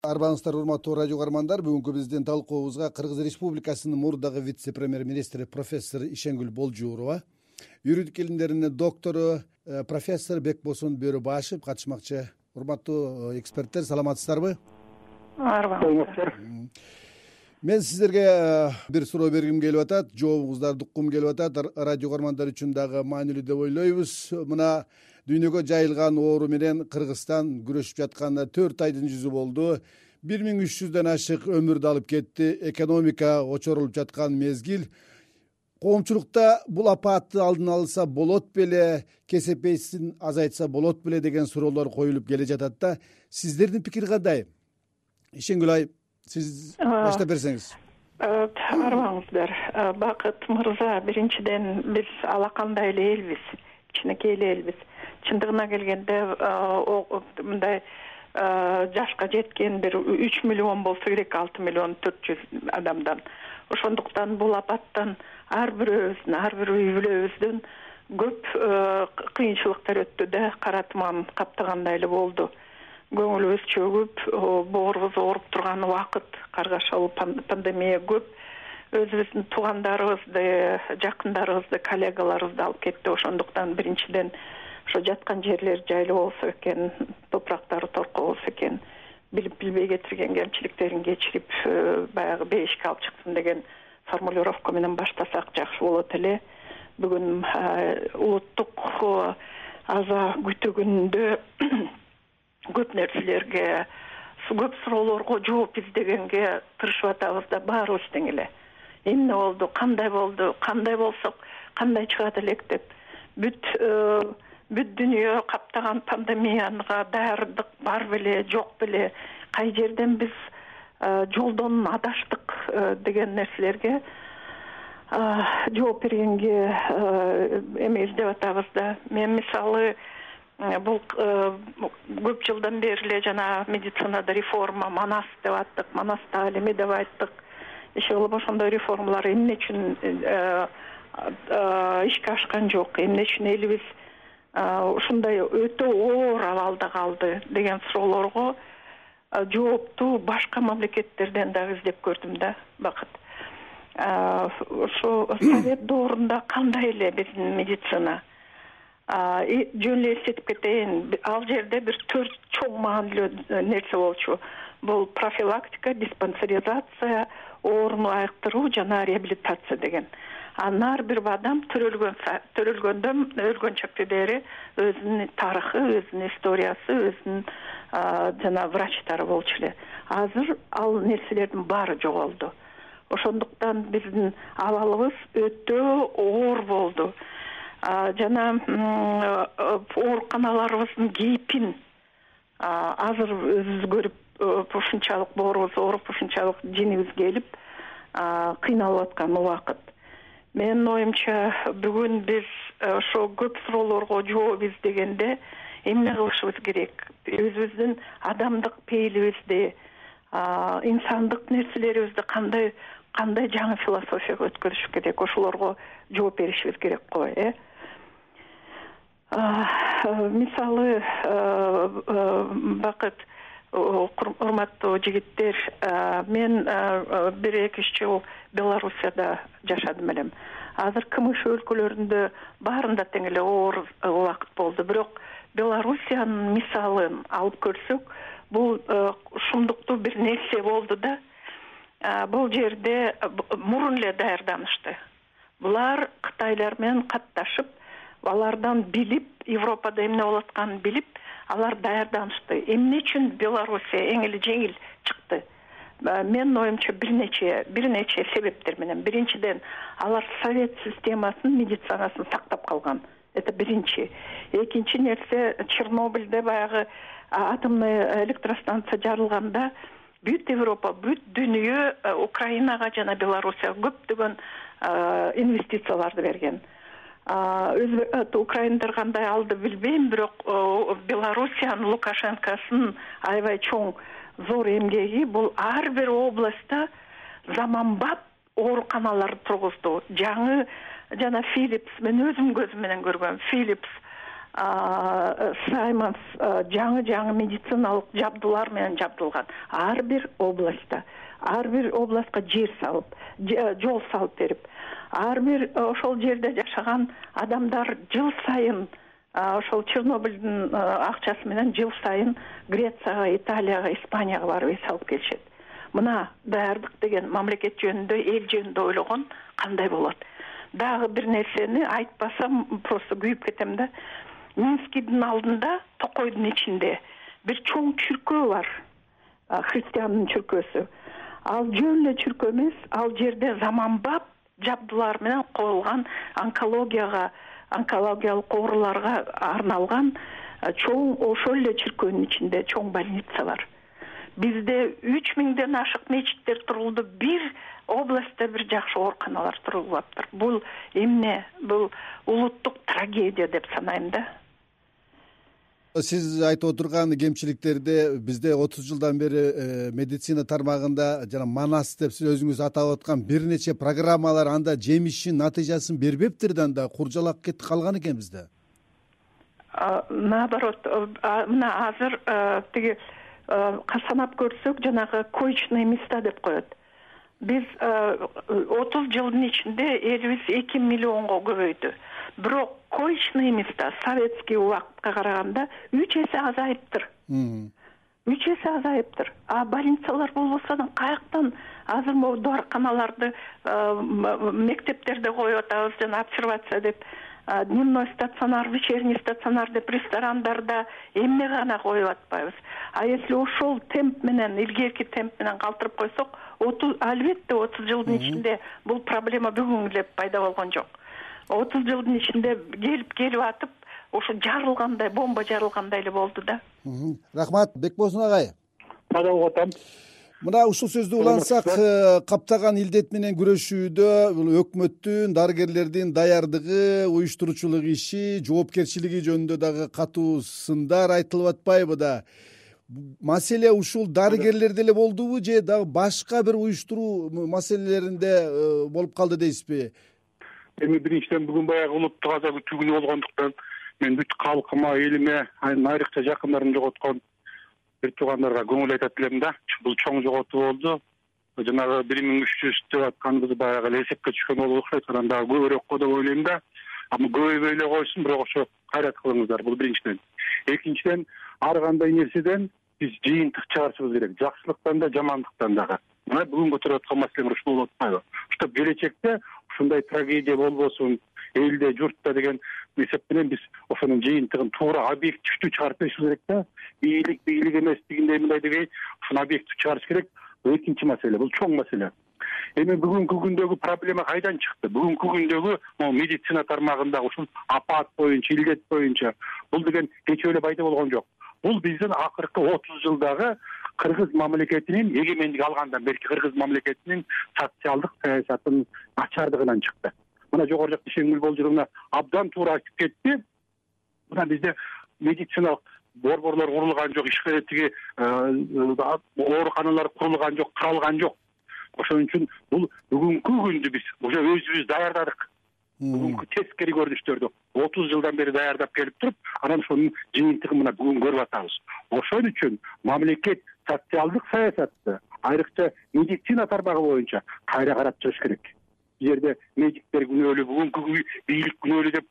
арбаңыздар урматтуу радио каармандар бүгүнкү биздин талкуубузга кыргыз республикасынын мурдагы вице премьер министри профессор ишенгүл болжуурова юридика илимдеринин доктору э, профессор бекбосун бөрүбашев катышмакчы. Урматтуу э, эксперттер саламатсыздарбы? Арбаңыздар мен сиздерге э, бир суроо бергим келип атат. Жообуңуздарды уккум келип атат. Радио каармандар үчүн дагы маанилүү деп ойлойбуз. Мына дүйнөгө жайылган оору менен кыргызстан күрөшүп жатканына төрт айдын жүзү болду. Бир миң үч жүздөн ашык өмүрдү алып кетти. Экономика очорулуп жаткан мезгил. Коомчулукта бул апаатты алдын алса болот беле кесепетин азайтса болот беле деген суроолор коюлуп келе жатат да. Сиздердин пикир кандай? Ишенгүл айым сиз баштап берсеңиз. арыбаңыздар бакыт мырза биринчиден биз алакандай эле элбиз кичинекей эле элбиз чындыгына келгенде мындай жашка жеткен бир үч миллион болсо керек алты миллион төрт жүз адамдан. Ошондуктан бул апаттан ар бирөөбүздүн ар бир үй бүлөбүздөн көп кыйынчылыктар өттү да кара туман каптагандай эле болду. Көңүлүбүз чөгүп боорубуз ооруп турган убакыт каргашалуу пандемия көп. Өзүбүздүн туугандарыбызды жакындарыбызды коллегаларыбызды алып кетти. Ошондуктан биринчиден ошо жаткан жерлери жайлуу болсо экен топурактары торко болсо экен билип билбей кетирген кемчиликтерин кечирип э, баягы бейишке алып чыксын деген формулировка менен баштасак жакшы болот эле. Бүгүн э, улуттук э, аза күтүү күнүндө көп нерселерге көп суроолорго жооп издегенге тырышып атабыз да баарыбыз тең эле. Эмне болду кандай болду кандай болсок кандай чыгат элек деп. Бүт бүт дүйнө каптаган пандемияга даярдык бар беле жок беле. Кай жерден биз жолдон адаштык деген нерселерге жооп бергенге эме издеп атабыз да. Мен мисалы бул көп жылдан бери эле жана медицинада реформа манас деп аттык манас дагы эле эме деп айттык. Иши кылып ошондой реформалар эмне үчүн ишке ашкан жок? Эмне үчүн элибиз ушундай өтө оор абалда калды деген суроолорго жоопту башка мамлекеттерден дагы издеп көрдүм да бакыт. Ошо совет доорунда кандай эле биздин медицина? Жөн эле эсетип кетейин ал жерде бир төрт чоң маанилүү нерсе болчу. Бул профилактика диспансеризация ооруну айыктыруу жана реабилитация деген анын ар бир адам төрөлгөн төрөлгөндөн өлгөнчө бери өзүнүн тарыхы өзүнүн историясы өзүнүн жана врачтары болчу эле. Азыр ал нерселердин баары жоголду. Ошондуктан биздин абалыбыз өтө оор болду. Жана ооруканаларыбыздын кейпин азыр өзүбүз көрүп ушунчалык боорубуз ооруп ушунчалык жинибиз келип кыйналып аткан убакыт менин оюмча бүгүн биз э, ошо көп суроолорго жооп издегенде эмне кылышыбыз керек? Өзүбүздүн адамдык пейилибизди инсандык нерселерибизди кандай кандай жаңы философияга өткөзүш керек? Ошолорго жооп беришибиз керек го э? Мисалы э, бакыт урматтуу жигиттер мен бир эки үч жыл белоруссияда жашадым элем. Азыр кмш өлкөлөрүндө баарында тең эле оор убакыт болду. Бирок белоруссиянын мисалын алып көрсөк бул шумдуктуу бир нерсе болду да. Бул жерде мурун эле даярданышты. Булар кытайлар менен катташып алардан билип европада эмне болуп атканын билип алар даярданышты эмне үчүн белоруссия эң эле жеңил чыкты? Менин оюмча бир нече бир нече себептер менен. Биринчиден алар совет системасынын медицинасын сактап калган. Это биринчи. Экинчи нерсе чернобыльде баягы атомный электростанция жарылганда бүт европа бүт дүйнө украинага жана белоруссияга көптөгөн инвестицияларды берген украиндар кандай алды билбейм бирок белоруссиянын лукашенкосунун аябай чоң зор эмгеги. Бул ар бир областта заманбап ооруканаларды тургузду. Жаңы жана филипс мен өзүм көзүм менен көргөм филипс сайманс жаңы жаңы медициналык жабдуулар менен жабдылган ар бир областта. Ар бир областка жер салып жол салып берип ар бир ошол жерде жашаган адамдар жыл сайын ошол чернобыльдин акчасы менен жыл сайын грецияга италияга испанияга барып эс алып келишет. Мына даярдык деген мамлекет жөнүндө эл жөнүндө ойлогон кандай болот? Дагы бир нерсени айтпасам просто күйүп кетем да. Минскийдин алдында токойдун ичинде бир чоң чүркөө бар. Христиандын чүркөөсү. Ал жөн эле чүркөө эмес ал жерде заманбап жабдуулар менен коюлган онкологияга онкологиялык ооруларга арналган чоң ошол эле чүркөөнүн ичинде чоң больница бар бизде үч миңден ашык мечиттер турулду бир областта бир жакшы ооруканалар турулбаптыр бул эмне? Бул улуттук трагедия деп санайм да сиз айтып отурган кемчиликтерди бизде отуз жылдан бери э, медицина тармагында жана манас деп сиз өзүңүз атап аткан бир нече программалар анда жемишин натыйжасын бербептир да анда куржалак калган экен бизде. Наоборот мына азыр э, тиги э, санап көрсөк жанагы коечные места деп коет биз отуз жылдын ичинде элибиз эки миллионго көбөйдү бирок коечные места советский убакытка караганда үч эсе азайыптыр. Үч эсе азайыптыр. А больницалар болбосо каяктан азыр могу доорканаларды мектептерде коюп атабыз жана обсервация деп. Дневной стационар вечерний стационар деп ресторандарда эмне гана коюп атпайбыз. А если ошол темп менен илгерки темп менен калтырып койсок албетте отуз жылдын ичинде бул проблема бүгүнкү эле пайда болгон жок. Отуз жылдын ичинде келип келип атып ушу жарылгандай бомба жарылгандай эле болду да. Рахмат бекболсун агай маза болуп атам. Мына ушул сөздү улантсак э, каптаган илдет менен күрөшүүдө бул өкмөттүн дарыгерлердин даярдыгы уюштуруучулук иши жоопкерчилиги жөнүндө дагы катуу сындар айтылып атпайбы да маселе ушул дарыгерлерде эле болдубу же дагы башка бир уюштуруу маселелеринде э, болуп калды дейсизби? Эми биринчиден бүгүн баягы улуттук аза күтүү күнү болгондуктан мен бүт калкыма элиме айрыкча жакындарын жоготкон бир туугандарга көңүл айтат элем да. Бул чоң жоготуу болду. Жанагы бир миң үч жүз деп атканыбыз баягы эле эсепке түшкөн болуп окшойт анан дагы көбүрөөк го деп ойлойм да. Көбөйбөй эле койсун бирок ошо кайрат кылыңыздар бул биринчиден. Экинчиден ар кандай нерседен биз жыйынтык чыгарышыбыз керек. Жакшылыктан да жамандыктан дагы. Мына бүгүн көтөрүп аткан маселеңер ушул болуп атпайбы? Чтобы келечекте ушундай трагедия болбосун элде журтта деген эсеп менен биз ошонун жыйынтыгын туура объективдүү чыгарып беришибиз керек да. Бийлик бийлик эмес тигиндей мындай дегей ушуну объективдүү чыгарыш керек. Бул экинчи маселе бул чоң маселе. Эми бүгүнкү күндөгү проблема кайдан чыкты? Бүгүнкү күндөгү могу медицина тармагындагы ушул апат боюнча илдет боюнча бул деген кечээ эле пайда болгон жок бул биздин акыркы отуз жылдагы кыргыз мамлекетинин эгемендик алгандан берки кыргыз мамлекетинин социалдык саясатынын начардыгынан чыкты. Мына жогору жакта шеңгүл болжуровна абдан туура айтып кетти. Мына бизде медициналык борборлор курулган жок тиги э, ооруканалар курулган жок каралган жок. Ошон үчүн бул бүгүнкү күндү биз уже өзүбүз даярдадык бүгүнкү тескери көрүнүштөрдү отуз жылдан бери даярдап келип туруп анан ошонун жыйынтыгын мына бүгүн көрүп атабыз. Ошон үчүн мамлекет социалдык саясатты айрыкча медицина тармагы боюнча кайра карап чыгыш керек. Бул жерде медиктер күнөөлүү бүгүнкү бийлик күнөөлүү деп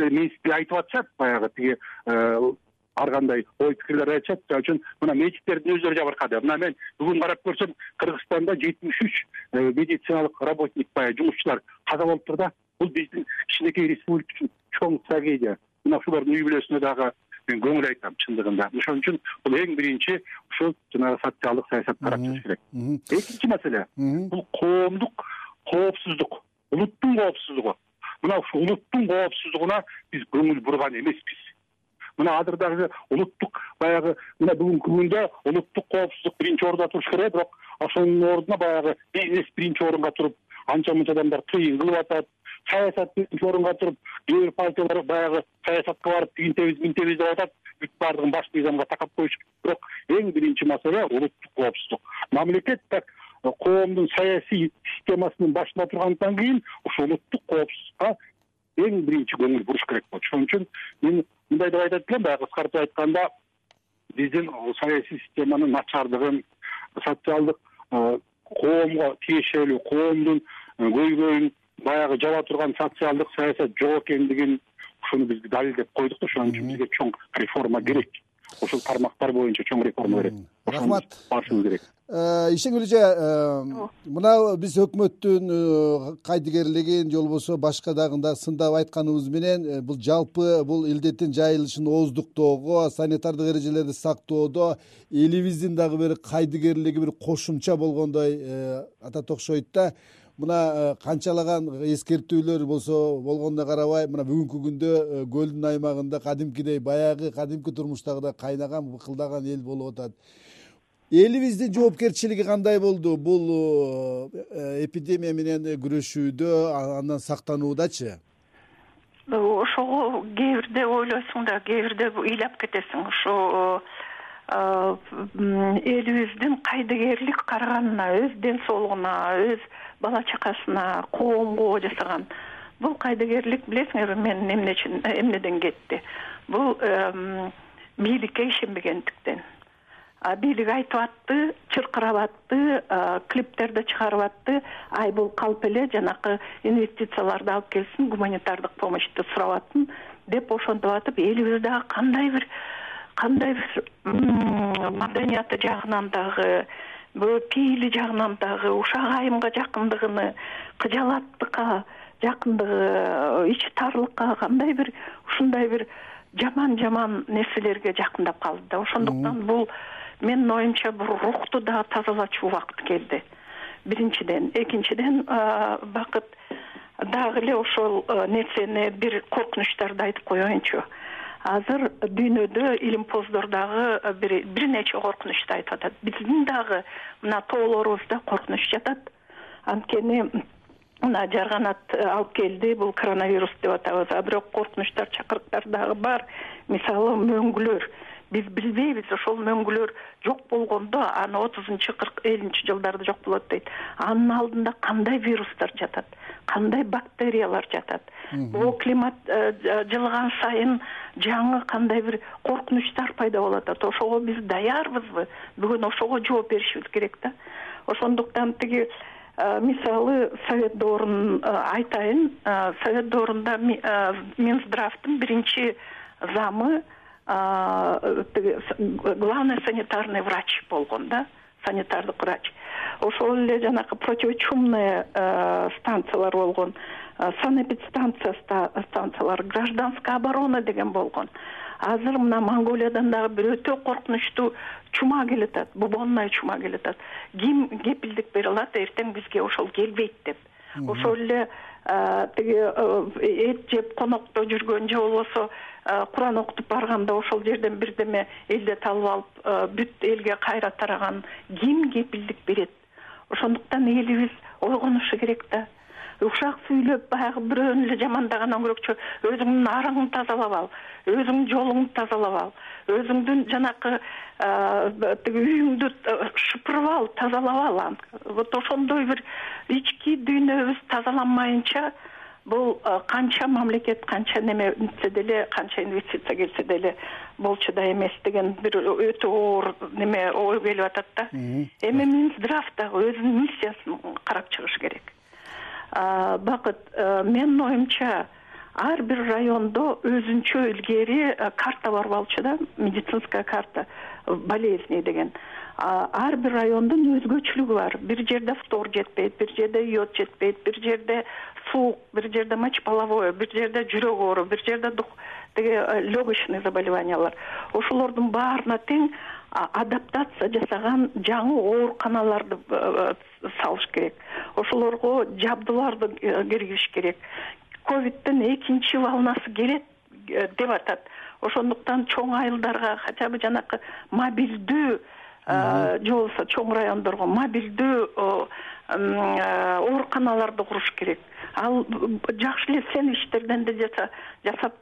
менситпей айтып атышат баягы тиги э, ар кандай ой пикирлер айтышат. Ал үчүн мына медиктердин өздөрү жабыркады. Мына мен бүгүн карап көрсөм кыргызстанда жетимиш үч э, медициналык работник баягы жумушчулар каза болуптур да бул биздин кичинекей республика үчүн чоң трагедия. Мына ушулардын үй бүлөсүнө дагы мен көңүл айтам чындыгында. Ошон үчүн бул эң биринчи ушул жанагы социалдык саясат карап чыгыш керек. Экинчи маселе бул коомдук коопсуздук улуттун коопсуздугу. Мына ушул улуттун коопсуздугуна биз көңүл бурган эмеспиз. Мына азыр дагы улуттук баягы мына бүгүнкү күндө улуттук коопсуздук биринчи орунда туруш керек бирок ошонун ордуна баягы бизнес биринчи орунга туруп анча мынча адамдар тыйын кылып атат саясат биринчи орунга туруп кээ бир партиялар баягы саясатка барып тигинтебиз мынтебиз деп атат. Бүт баардыгын баш мыйзамга такап коюш бирок эң биринчи маселе улуттук коопсуздук. Мамлекет так э, коомдун саясий системасынын башында тургандан кийин ушул улуттук коопсуздукка эң биринчи көңүл буруш керек болот. Ошон үчүн мен мындай деп айтат элем баягы кыскартып айтканда биздин саясий системанын начардыгын социалдык коомго тиешелүү коомдун көйгөйүн баягы жаба турган социалдык саясат жок экендигин ушуну биз далилдеп койдук да ошон үчүн бизге чоң реформа керек. Ушул тармактар боюнча чоң реформа керек. Рахмат. Башыбыз керек э, ишенгүл эже э, мына биз өкмөттүн э, кайдыгерлигин же болбосо башка дагы мындай сындап айтканыбыз менен бул жалпы бул илдеттин жайылышын ооздуктоого санитардык эрежелерди сактоодо элибиздин дагы бир кайдыгерлиги бир кошумча болгондой ата окшойт да. Мына канчалаган эскертүүлөр болсо болгонуна карабай мына бүгүнкү күндө көлдүн аймагында кадимкидей баягы кадимки турмуштагыдай кайнаган быкылдаган эл болуп атат элибиздин жоопкерчилиги кандай болду? Бул э, эпидемия менен күрөшүүдө андан сактануудачы ошого кээ бирде ойлойсуң да кээ бирде ыйлап кетесиң. Ошо элибиздин кайдыгерлик караганына өз ден соолугуна өз бала чакасына коомго жасаган. Бул кайдыгерлик билесиңерби мен эмне үчүн эмнеден кетти? Бул бийликке ишенбегендиктен бийлик айтып атты чыркырап атты клиптерди чыгарып атты ай бул калп эле жанакы инвестицияларды алып келсин гуманитардык помощьту сурап атын деп ошентип атып элибиз дагы кандай бир кандай бир маданияты жагынан дагы пейили жагынан дагы ушак айымга жакындыгыны кыжалаттыкка жакындыгы ичи тарлыкка кандай бир ушундай бир жаман жаман нерселерге жакындап калды да. Ошондуктан бул менин оюмча бул рухту дагы тазалачу убакыт келди. Биринчиден экинчиден бакыт дагы эле ошол нерсени бир коркунучтарды айтып коеюнчу азыр дүйнөдө илимпоздор дагы э, бир нече коркунучту айтып атат. Биздин дагы мына тоолорубузда коркунуч жатат. Анткени мына жарганат алып келди бул коронавирус деп атабыз. А бирок коркунучтар чакырыктар дагы бар. Мисалы мөңгүлөр биз билбейбиз ошол мөңгүлөр жок болгондо аны отузунчу кырк элүүнчү жылдарда жок болот дейт. Анын алдында кандай вирустар жатат кандай бактериялар жатат? Могу климат э, жылыган сайын жаңы кандай бир коркунучтар пайда болуп атат ошого биз даярбызбы? Бүгүн ошого жооп беришибиз керек да. Ошондуктан тиги э, мисалы совет доорун э, айтайын. Совет доорунда минздравдын биринчи замы тиги главный санитарный врач болгон да? Санитардык врач. Ошол эле жанакы противочумный станциялар болгон. Санэпидстанция станциялары гражданская оборона деген болгон. Азыр мына монголиядан дагы бир өтө коркунучтуу чума келатат бубонный чума келатат. Ким кепилдик бере алат эртең бизге ошол келбейт деп. Ошол эле тиги эт жеп конокто жүргөн же болбосо куран окутуп барганда ошол жерден бирдеме элдет алып алып бүт элге кайра тараган ким кепилдик берет? Ошондуктан элибиз ойгонушу керек да. Ушак сүйлөп баягы бирөөнү эле жамандагандан көрөкчү өзүңдүн арыңды тазалап ал өзүңдүн жолуңду тазалап ал өзүңдүн жанакы тиги үйүңдү шыпырып ал тазалап ал. Вот ошондой бир ички дүйнөбүз тазаланмайынча бул канча мамлекет канча неме нтсе деле канча инвестиция келсе деле болчу да эмес деген бир өтө оор неме ой келип атат да. Эми минздрав дагы өзүнүн миссиясын карап чыгыш керек. Бакыт менин оюмча ар бир райондо өзүнчө илгери карта бар болчу да медицинская карта болезней деген ар бир райондун өзгөчөлүгү бар. Бир жерде фтор жетпейт бир жерде йод жетпейт бир жерде суук бир жерде мочь половое бир жерде жүрөк оору бир жерде тиги легочный заболеваниялар. Ошолордун баарына тең адаптация жасаган жаңы ооруканаларды э, э, салыш керек. Ошолорго жабдууларды э, киргизиш керек. Ковидтин экинчи волнасы келет деп атат. Ошондуктан чоң айылдарга хотя бы жанакы мобилдүү же болбосо чоң райондорго мобилдүү ооруканаларды куруш керек. Ал жакшы эле сен иштерден да жасап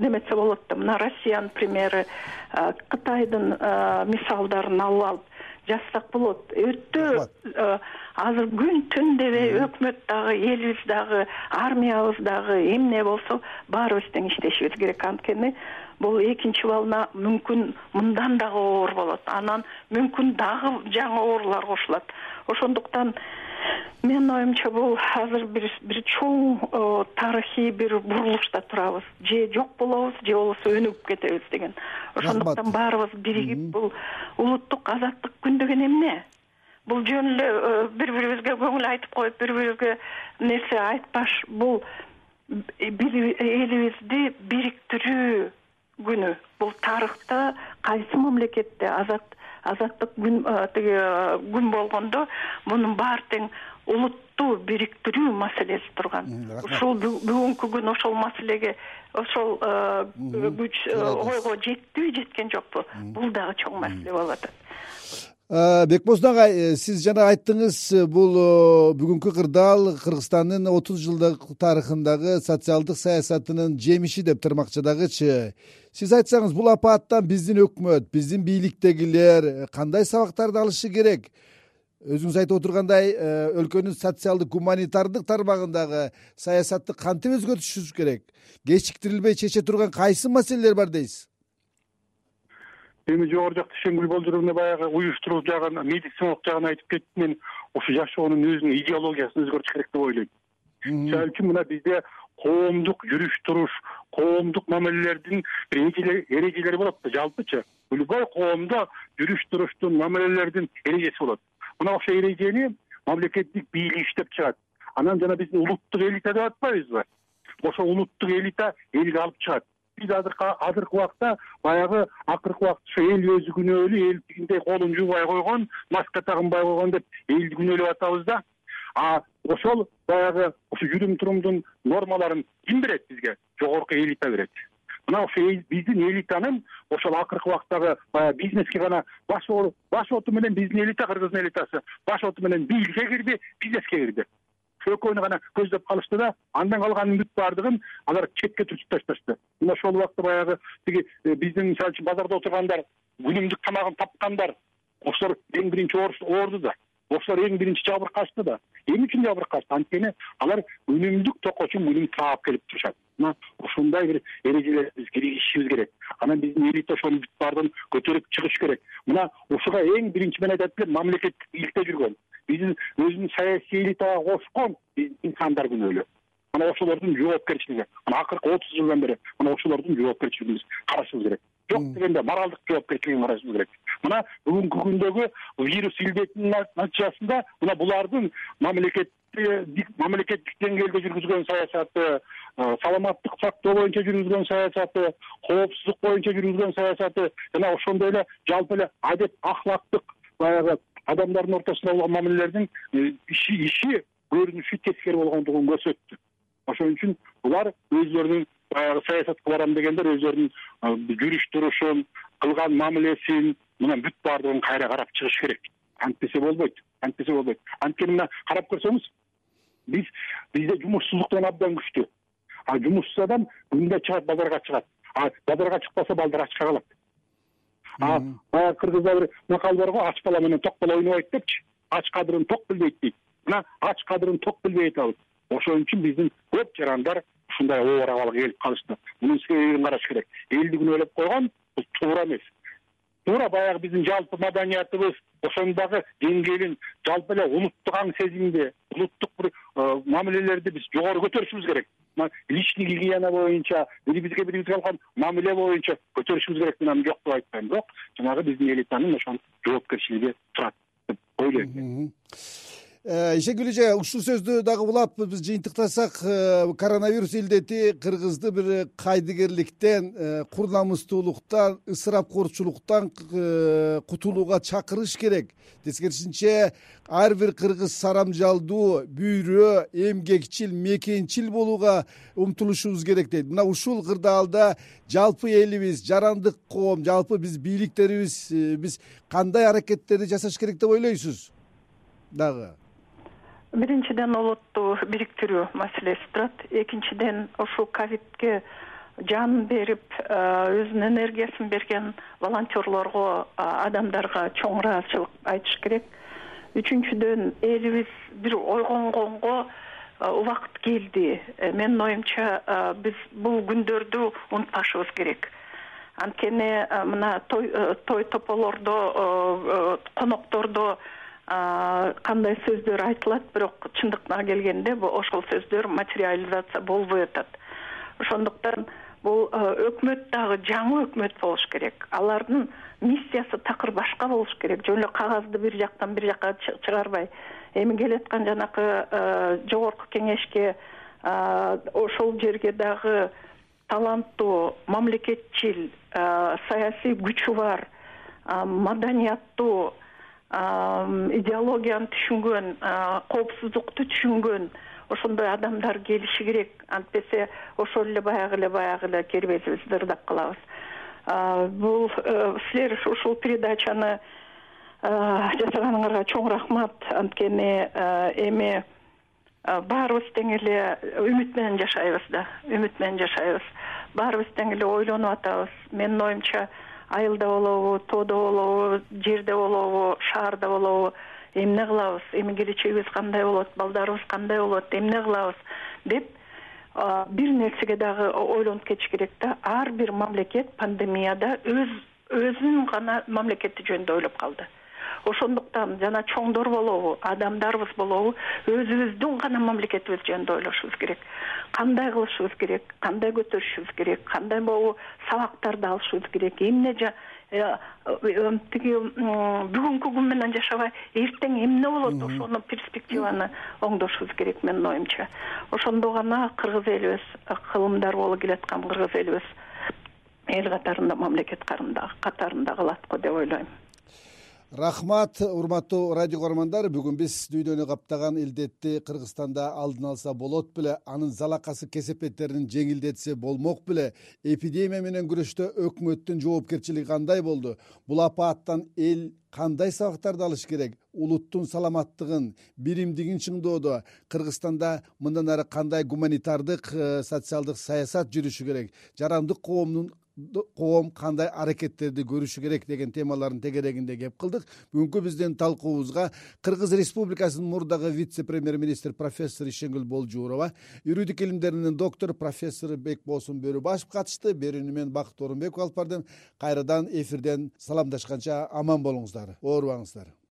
неметсе болот да. Мына россиянын примери кытайдын мисалдарын алып алып жазсак болот. Өтө э, азыр күн түн дебей өкмөт дагы элибиз дагы армиябыз дагы эмне болсо баарыбыз тең иштешибиз керек. Анткени бул экинчи волна мүмкүн мындан дагы оор болот. Анан мүмкүн дагы жаңы оорулар кошулат. Ошондуктан менин оюмча бул азыр бир бир чоң тарыхый бир бурулушта турабыз. Же жок болобуз же болбосо өнүгүп кетебиз деген. Ошондуктан баарыбыз биригип бул улуттук азаттык күн деген эмне? Бул жөн эле э, бири бирибизге көңүл айтып коюп бири бирибизге нерсе айтпаш бул элибизди бириктирүү күнү. Бул тарыхта кайсы мамлекетте азат азаттык күн тиги күн болгондо мунун баары тең улутту бириктирүү маселеси турган. Ушул бүгүнкү күн ошол маселеге ошол күч ойго жеттиби жеткен жокпу. Бул дагы чоң маселе болуп атат Э, бекбоздон агай э, сиз жана айттыңыз э, бул бүгүнкү кырдаал кыргызстандын отуз жылдык тарыхындагы социалдык саясатынын жемиши деп тырмакчы дагычы. Сиз айтсаңыз бул апааттан биздин өкмөт биздин бийликтегилер кандай сабактарды алышы керек? Өзүңүз айтып отургандай өлкөнүн социалдык гуманитардык тармагындагы саясатты кантип өзгөртүшүбүз керек? Кечиктирилбей чече турган кайсы маселелер бар дейсиз эми жогору жакта шеңгүл болжоровна баягы уюштуруу жагын медициналык жагын айтып кетти. Мен ушу жашоонун өзүнүн идеологиясын өзгөртүш керек деп ойлойм. Мисалы үчүн мына бизде коомдук жүрүш туруш коомдук мамилелердин эрежелери болот да жалпычы любой коомдо жүрүш туруштун мамилелердин эрежеси болот. Мына ошол эрежени мамлекеттик бийлик иштеп чыгат. Анан жана биз улуттук элита деп атпайбызбы? Ошол улуттук элита элге алып чыгат биз азыркы убакта баягы акыркы убакта ушу эл өзү күнөөлүү эл тигиндей колун жуубай койгон маска тагынбай койгон деп элди күнөөлөп атабыз да. А ошол баягы ушу жүрүм турумдун нормаларын ким берет бизге? Жогорку элита берет. Мына ушу биздин элитанын ошол акыркы убактагы баягы бизнеске гана баш оту менен биздин элита кыргыздын элитасы баш оту менен бийликке кирди бизнеске кирди экөөнү гана көздөп калышты да андан калганын бүт баардыгын алар четке түртүп ташташты. Мына ошол убакта баягы тиги э, биздин мисалы үчүн базарда отургандар күнүмдүк тамагын тапкандар ошолор эң биринчи оорду да ошолор эң биринчи жабыркашты да эмне үчүн жабыркашты анткени алар күнүмдүк токко үчүн күнүм таап келип турушат. Мына ушундай бир эрежелерди биз киргизишибиз керек. Анан биздин элита ошонун бүт баардыгын көтөрүп чыгыш керек. Мына ушуга эң биринчи мен айтат элем мамлекеттик бийликте жүргөн биздин өзүнүн саясий элитага кошкон инсандар күнөөлүү мына ошолордун жоопкерчилиги. Мына акыркы отуз жылдан бери мына ошолордун жоопкерчилигин биз карашыбыз керек. Жок дегенде моралдык жоопкерчилигин карашыбыз керек. Мына бүгүнкү күндөгү вирус илдетинин натыйжасында мына булардын мамлекетти мамлекеттик деңгээлде жүргүзгөн саясаты саламаттык сактоо боюнча жүргүзгөн саясаты коопсуздук боюнча жүргүзгөн саясаты жана ошондой эле жалпы эле адеп ахлактык баягы адамдардын ортосунда болгон мамилелердин э, иши иши көрүнүшү тескери болгондугун көрсөттү. Ошон үчүн булар өзүлөрүнүн баягы саясатка барам дегендер өздөрүнүн э, жүрүш турушун кылган мамилесин мына бүт баардыгын кайра карап чыгыш керек. Антпесе болбойт антпесе болбойт. Анткени мына карап көрсөңүз биз бизде жумушсуздук деген абдан күчтүү а жумушсуз адам күндө чыгат базарга чыгат. А базарга чыкпаса балдар ачка калат а баягы кыргызда бир макал барго ач бала менен ток бала ойнобойт депчи ач кадырын ток билбейт дейт. Мына ач кадырын ток билбей атабыз ошон үчүн биздин көп жарандар ушундай оор абалга келип калышты. Мунун себебин караш керек. Элди күнөөлөп койгон бул туура эмес. Туура баягы биздин жалпы маданиятыбыз ошонун дагы деңгээлин жалпы эле улуттук аң сезимди улуттук бир э, мамилелерди биз жогору көтөрүшүбүз керек личный гигиена боюнча бирибизге бирибизге кылган мамиле боюнча көтөрүшүбүз керек мен аны жок деп айтпайм бирок жанагы биздин элитанын ошол жоопкерчилиги турат деп ойлойм ишенгүл эже ушул сөздү дагы улап биз жыйынтыктасак э, коронавирус илдети кыргызды бир кайдыгерликтен э, кур намыстуулуктан ысырапкорчулуктан э, кутулууга чакырыш керек. Тескерисинче ар бир кыргыз сарамжалдуу бүйрө эмгекчил мекенчил болууга умтулушубуз керек дейт. Мына ушул кырдаалда жалпы элибиз жарандык коом жалпы биз бийликтерибиз биз кандай аракеттерди жасаш керек деп ойлойсуз? Дагы биринчиден улутту бириктирүү маселеси турат. Экинчиден ушул ковидке жанын берип өзүнүн энергиясын берген волонтерлорго адамдарга чоң ыраазычылык айтыш керек. Үчүнчүдөн элибиз бир ойгонгонго убакыт келди. Э, менин оюмча биз бул күндөрдү унутпашыбыз керек. Анткени мына той э, той тополордо коноктордо кандай сөздөр айтылат бирок чындыкына келгенде ошол сөздөр материализация болбой атат. Ошондуктан бул өкмөт дагы жаңы өкмөт болуш керек. Алардын миссиясы такыр башка болуш керек. Жөн эле кагазды бир жактан бир жака чыгарбай. Эми келаткан жанакы жогорку кеңешке ошол жерге дагы таланттуу мамлекетчил саясий күчү бар маданияттуу идеологияны түшүнгөн коопсуздукту түшүнгөн ошондой адамдар келиши керек. Антпесе ошол эле баягы эле баягы эле кербезибизди ырдап калабыз. Бул э, силер ушул передачаны жасаганыңарга чоң рахмат. Анткени эми баарыбыз тең эле үмүт менен жашайбыз да үмүт менен жашайбыз. Баарыбыз тең эле ойлонуп атабыз. Менин оюмча айылда болобу тоодо болобу жерде болобу шаарда болобу. Эмне кылабыз? Эми келечегибиз кандай болот? Балдарыбыз кандай болот? Эмне кылабыз? Деп бир нерсеге дагы ойлонуп кетиш керек да. Ар бир мамлекет пандемияда өз өзүнүн гана мамлекети жөнүндө ойлоп калды. Ошондуктан жана чоңдор болобу адамдарыбыз болобу өзүбүздүн гана мамлекетибиз жөнүндө ойлошубуз керек кандай кылышыбыз керек кандай көтөрүшүбүз керек кандай могу сабактарды алышыбыз керек. Эмне э, э, тиги бүгүнкү күн менен жашабай эртең эмне болот? Ошону перспективаны оңдошубуз керек менин оюмча. Ошондо гана кыргыз элибиз кылымдар боло келаткан кыргыз элибиз эл катарында мамлекет катарында калат го деп ойлойм рахмат урматтуу радио каармандар бүгүн биз дүйнөнү каптаган илдетти кыргызстанда алдын алса болот беле анын залакасы кесепеттерин жеңилдетсе болмок беле. Эпидемия менен күрөштө өкмөттүн жоопкерчилиги кандай болду? Бул апааттан эл кандай сабактарды алыш керек? Улуттун саламаттыгын биримдигин чыңдоодо. Кыргызстанда мындан ары кандай гуманитардык э, социалдык саясат жүрүшү керек? Жарандык коомдун коом кандай аракеттерди көрүшү керек деген темалардын тегерегинде кеп кылдык. Бүгүнкү биздин талкуубузга кыргыз республикасынын мурдагы вице премьер министр профессор ишенгүл болжуурова юридика илимдеринин доктору профессор бекболсун бөрүбашев катышты берүүнү мен бакыт оорунбеков алып бардым. Кайрадан эфирден саламдашканча аман болуңуздар. Оорубаңыздар